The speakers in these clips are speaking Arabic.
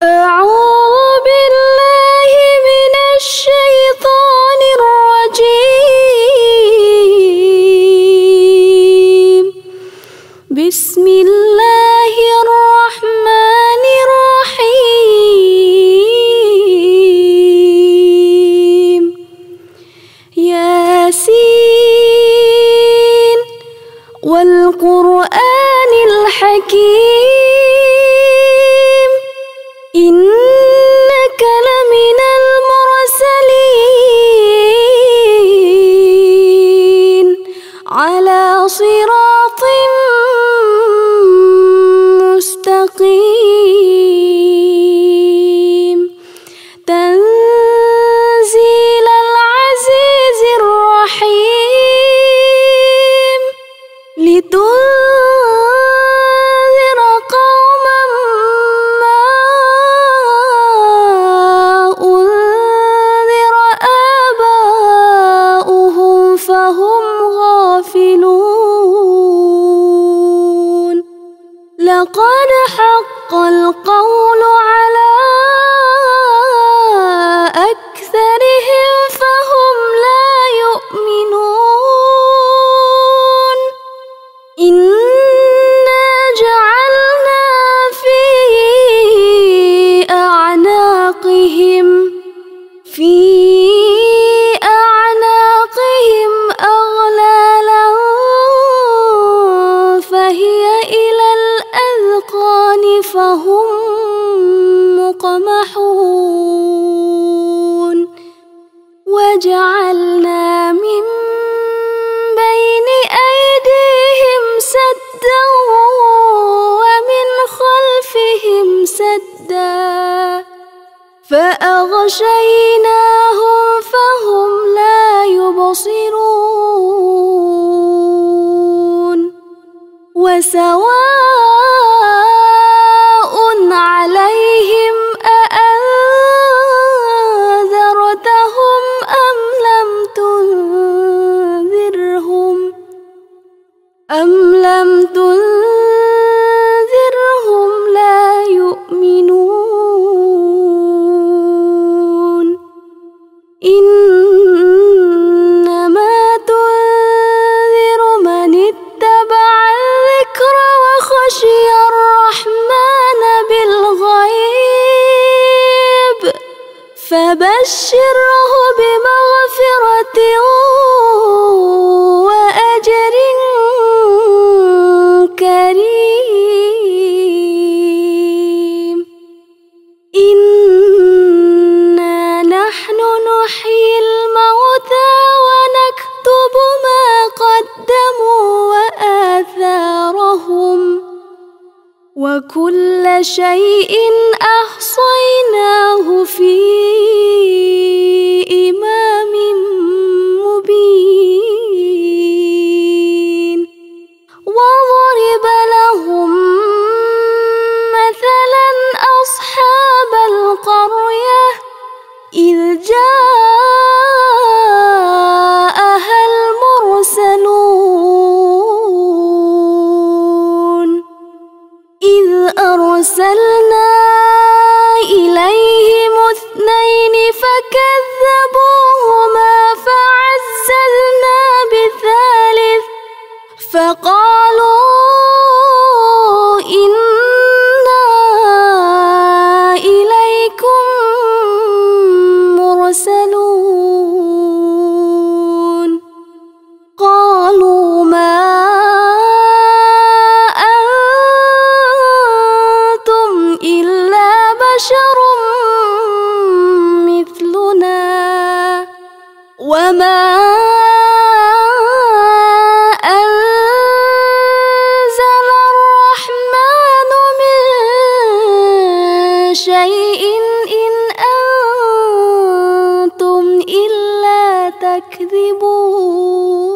啊。نحيي الموتى ونكتب ما قدموا وآثارهم. وكل شيء أحصيناه فيه. 不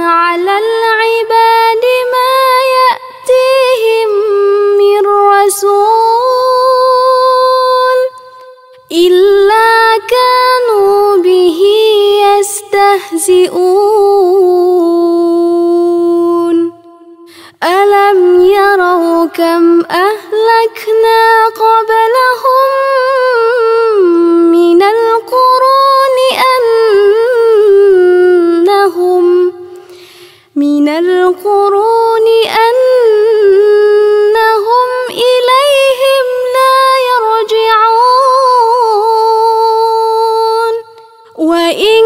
على العباد ما يأتيهم من رسول إلا كانوا به يستهزئون. القرون أنهم إليهم لا يرجعون وإن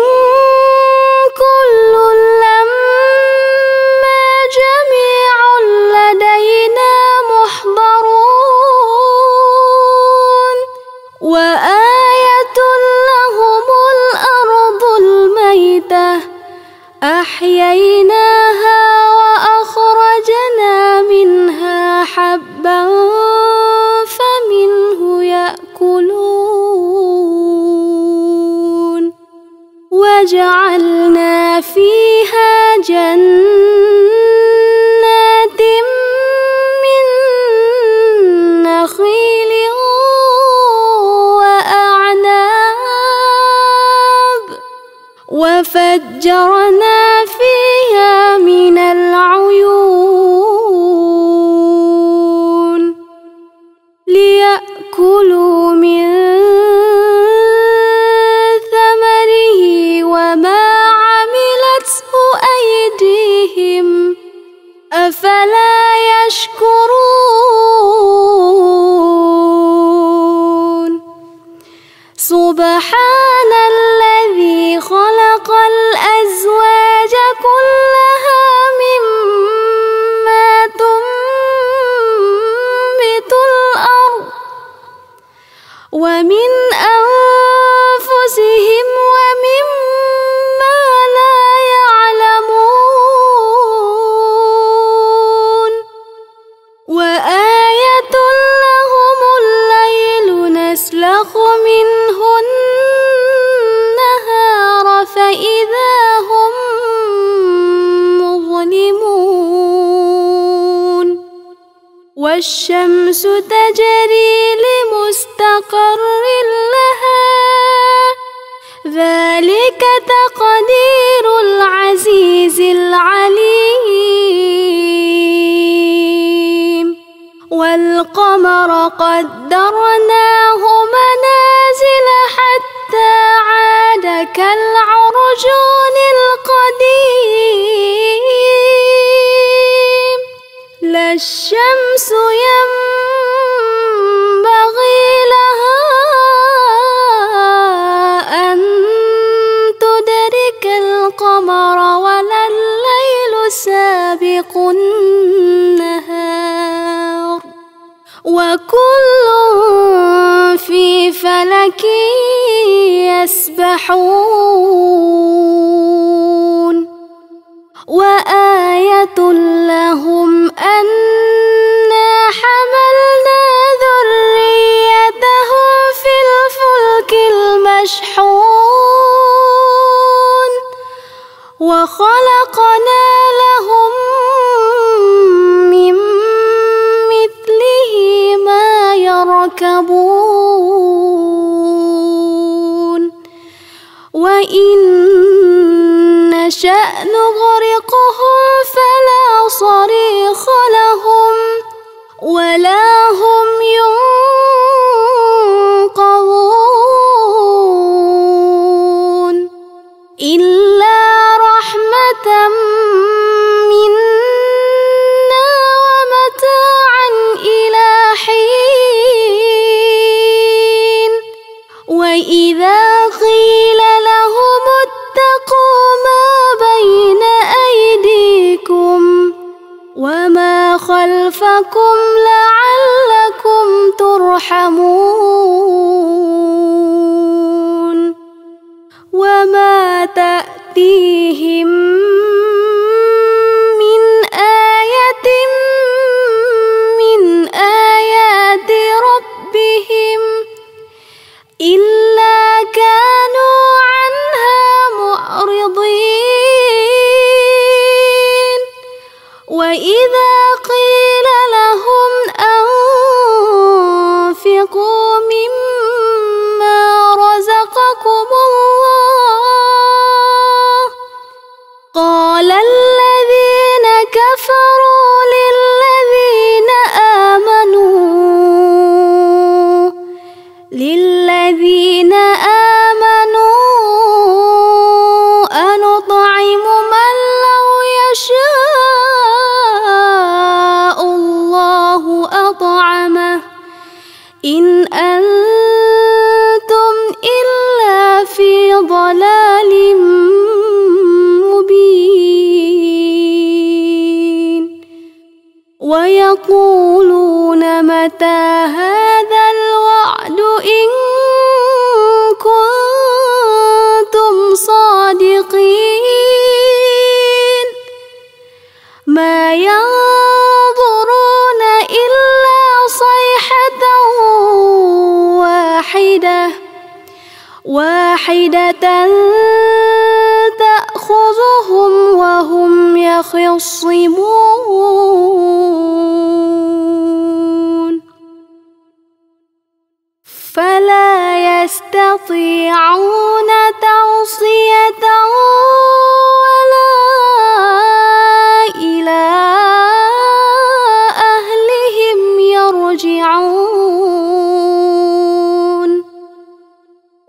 ومن أنفسهم ومما لا يعلمون. وآية لهم الليل نسلخ منه النهار فإذا هم مظلمون. والشمس تجري ذلك تقدير العزيز العليم. والقمر قدرناه منازل حتى عاد كالعرجون القديم. لا الشمس ينبغي وكل في فلك يسبحون وآية لهم أنا حملنا ذريته في الفلك المشحون وخلقنا نشأ نغرقهم فلا صريخ لهم ولا هم ينقذون إلا منا ومتاعا إلى حين. وإذا قيل لهم خلفكم لعلكم ترحمون وما تأتيهم مما رزقكم الله تأخذهم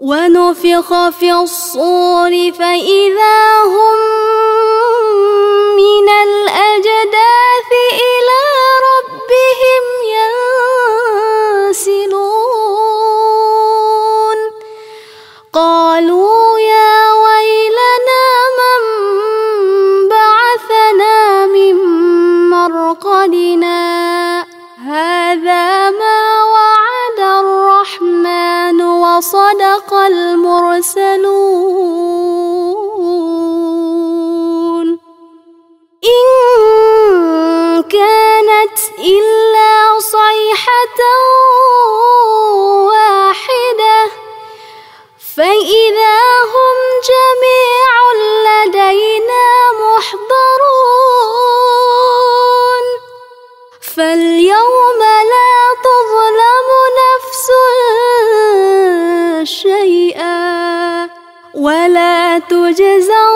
ونفخ في الصور فإذا هم من الأجداث هم جميع لدينا محضرون. فاليوم لا تظلم نفس شيئا ولا تجزون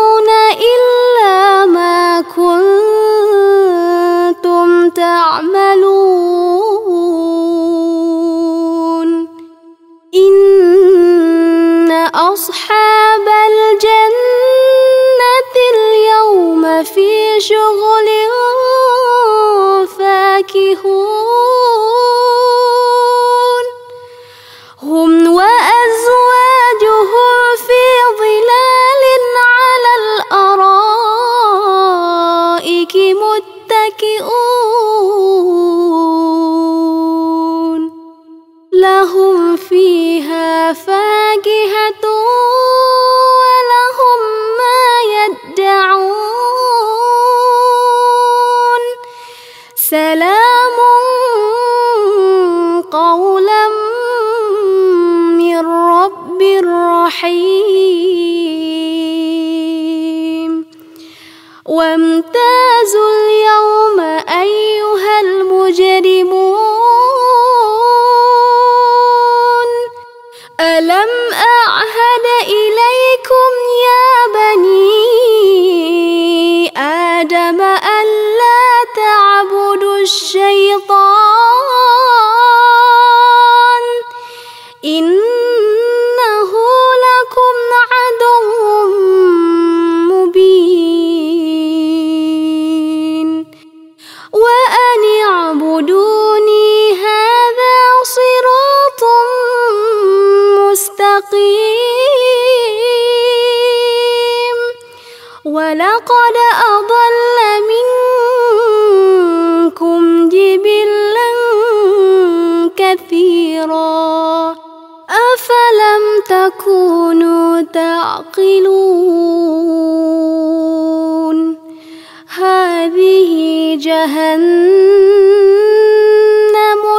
جهنم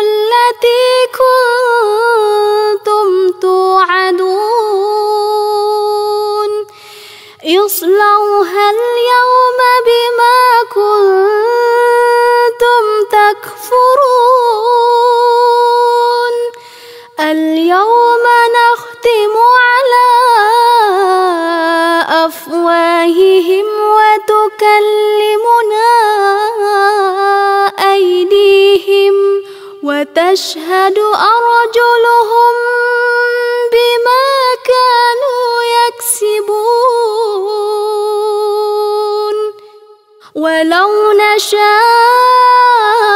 التي كنتم توعدون اصلوها وتشهد أرجلهم بما كانوا يكسبون. ولو نشاء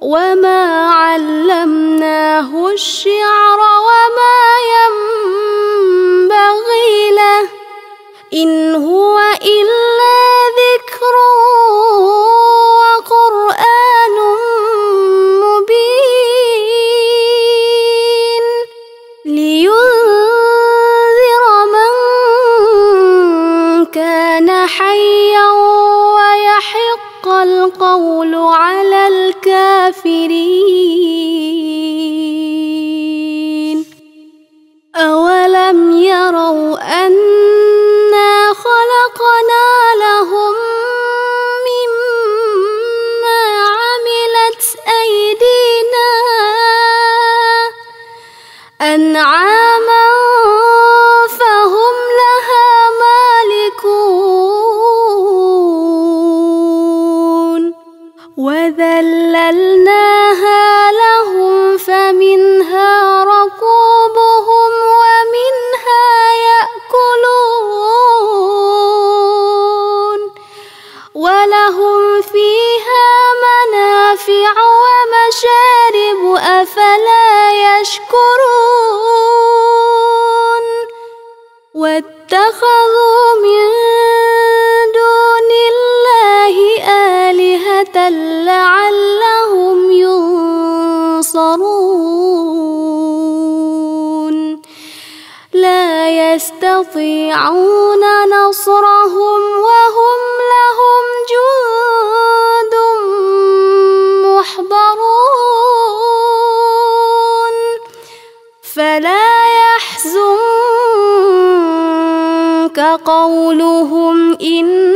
وما علمناه الشعر وما ينبغي له إن هو إلا الكافرين أولم يروا أنا خلقنا لهم مما عملت أيدينا. وأنعاما يستطيعون نصرهم وهم لهم جند محضرون فلا يحزنك قولهم إنا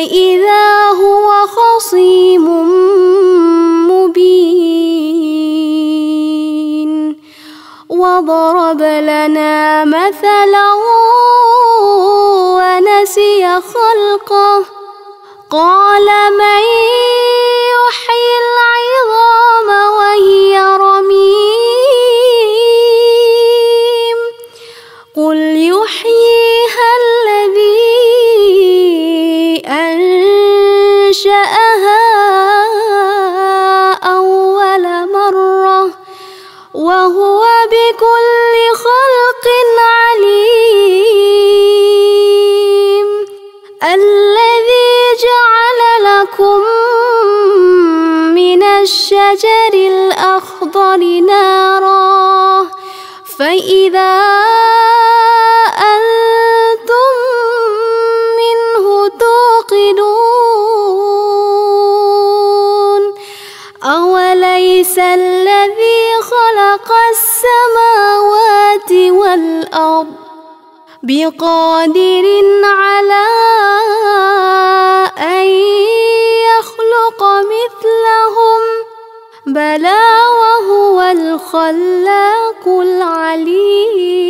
فإذا هو خصيم مبين وضرب لنا مثلا ونسي خلقه قال من يحيي العظام فإذا أنتم منه توقدون أوليس الذي خلق السماوات والأرض بقادر على أن يخلق مثلهم؟ بلى الخلاق العليم.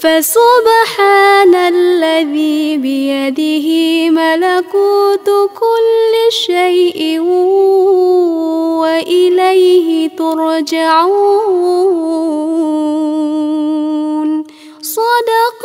فسبحان الذي بيده ملكوت كل شيء وإليه ترجعون. صدق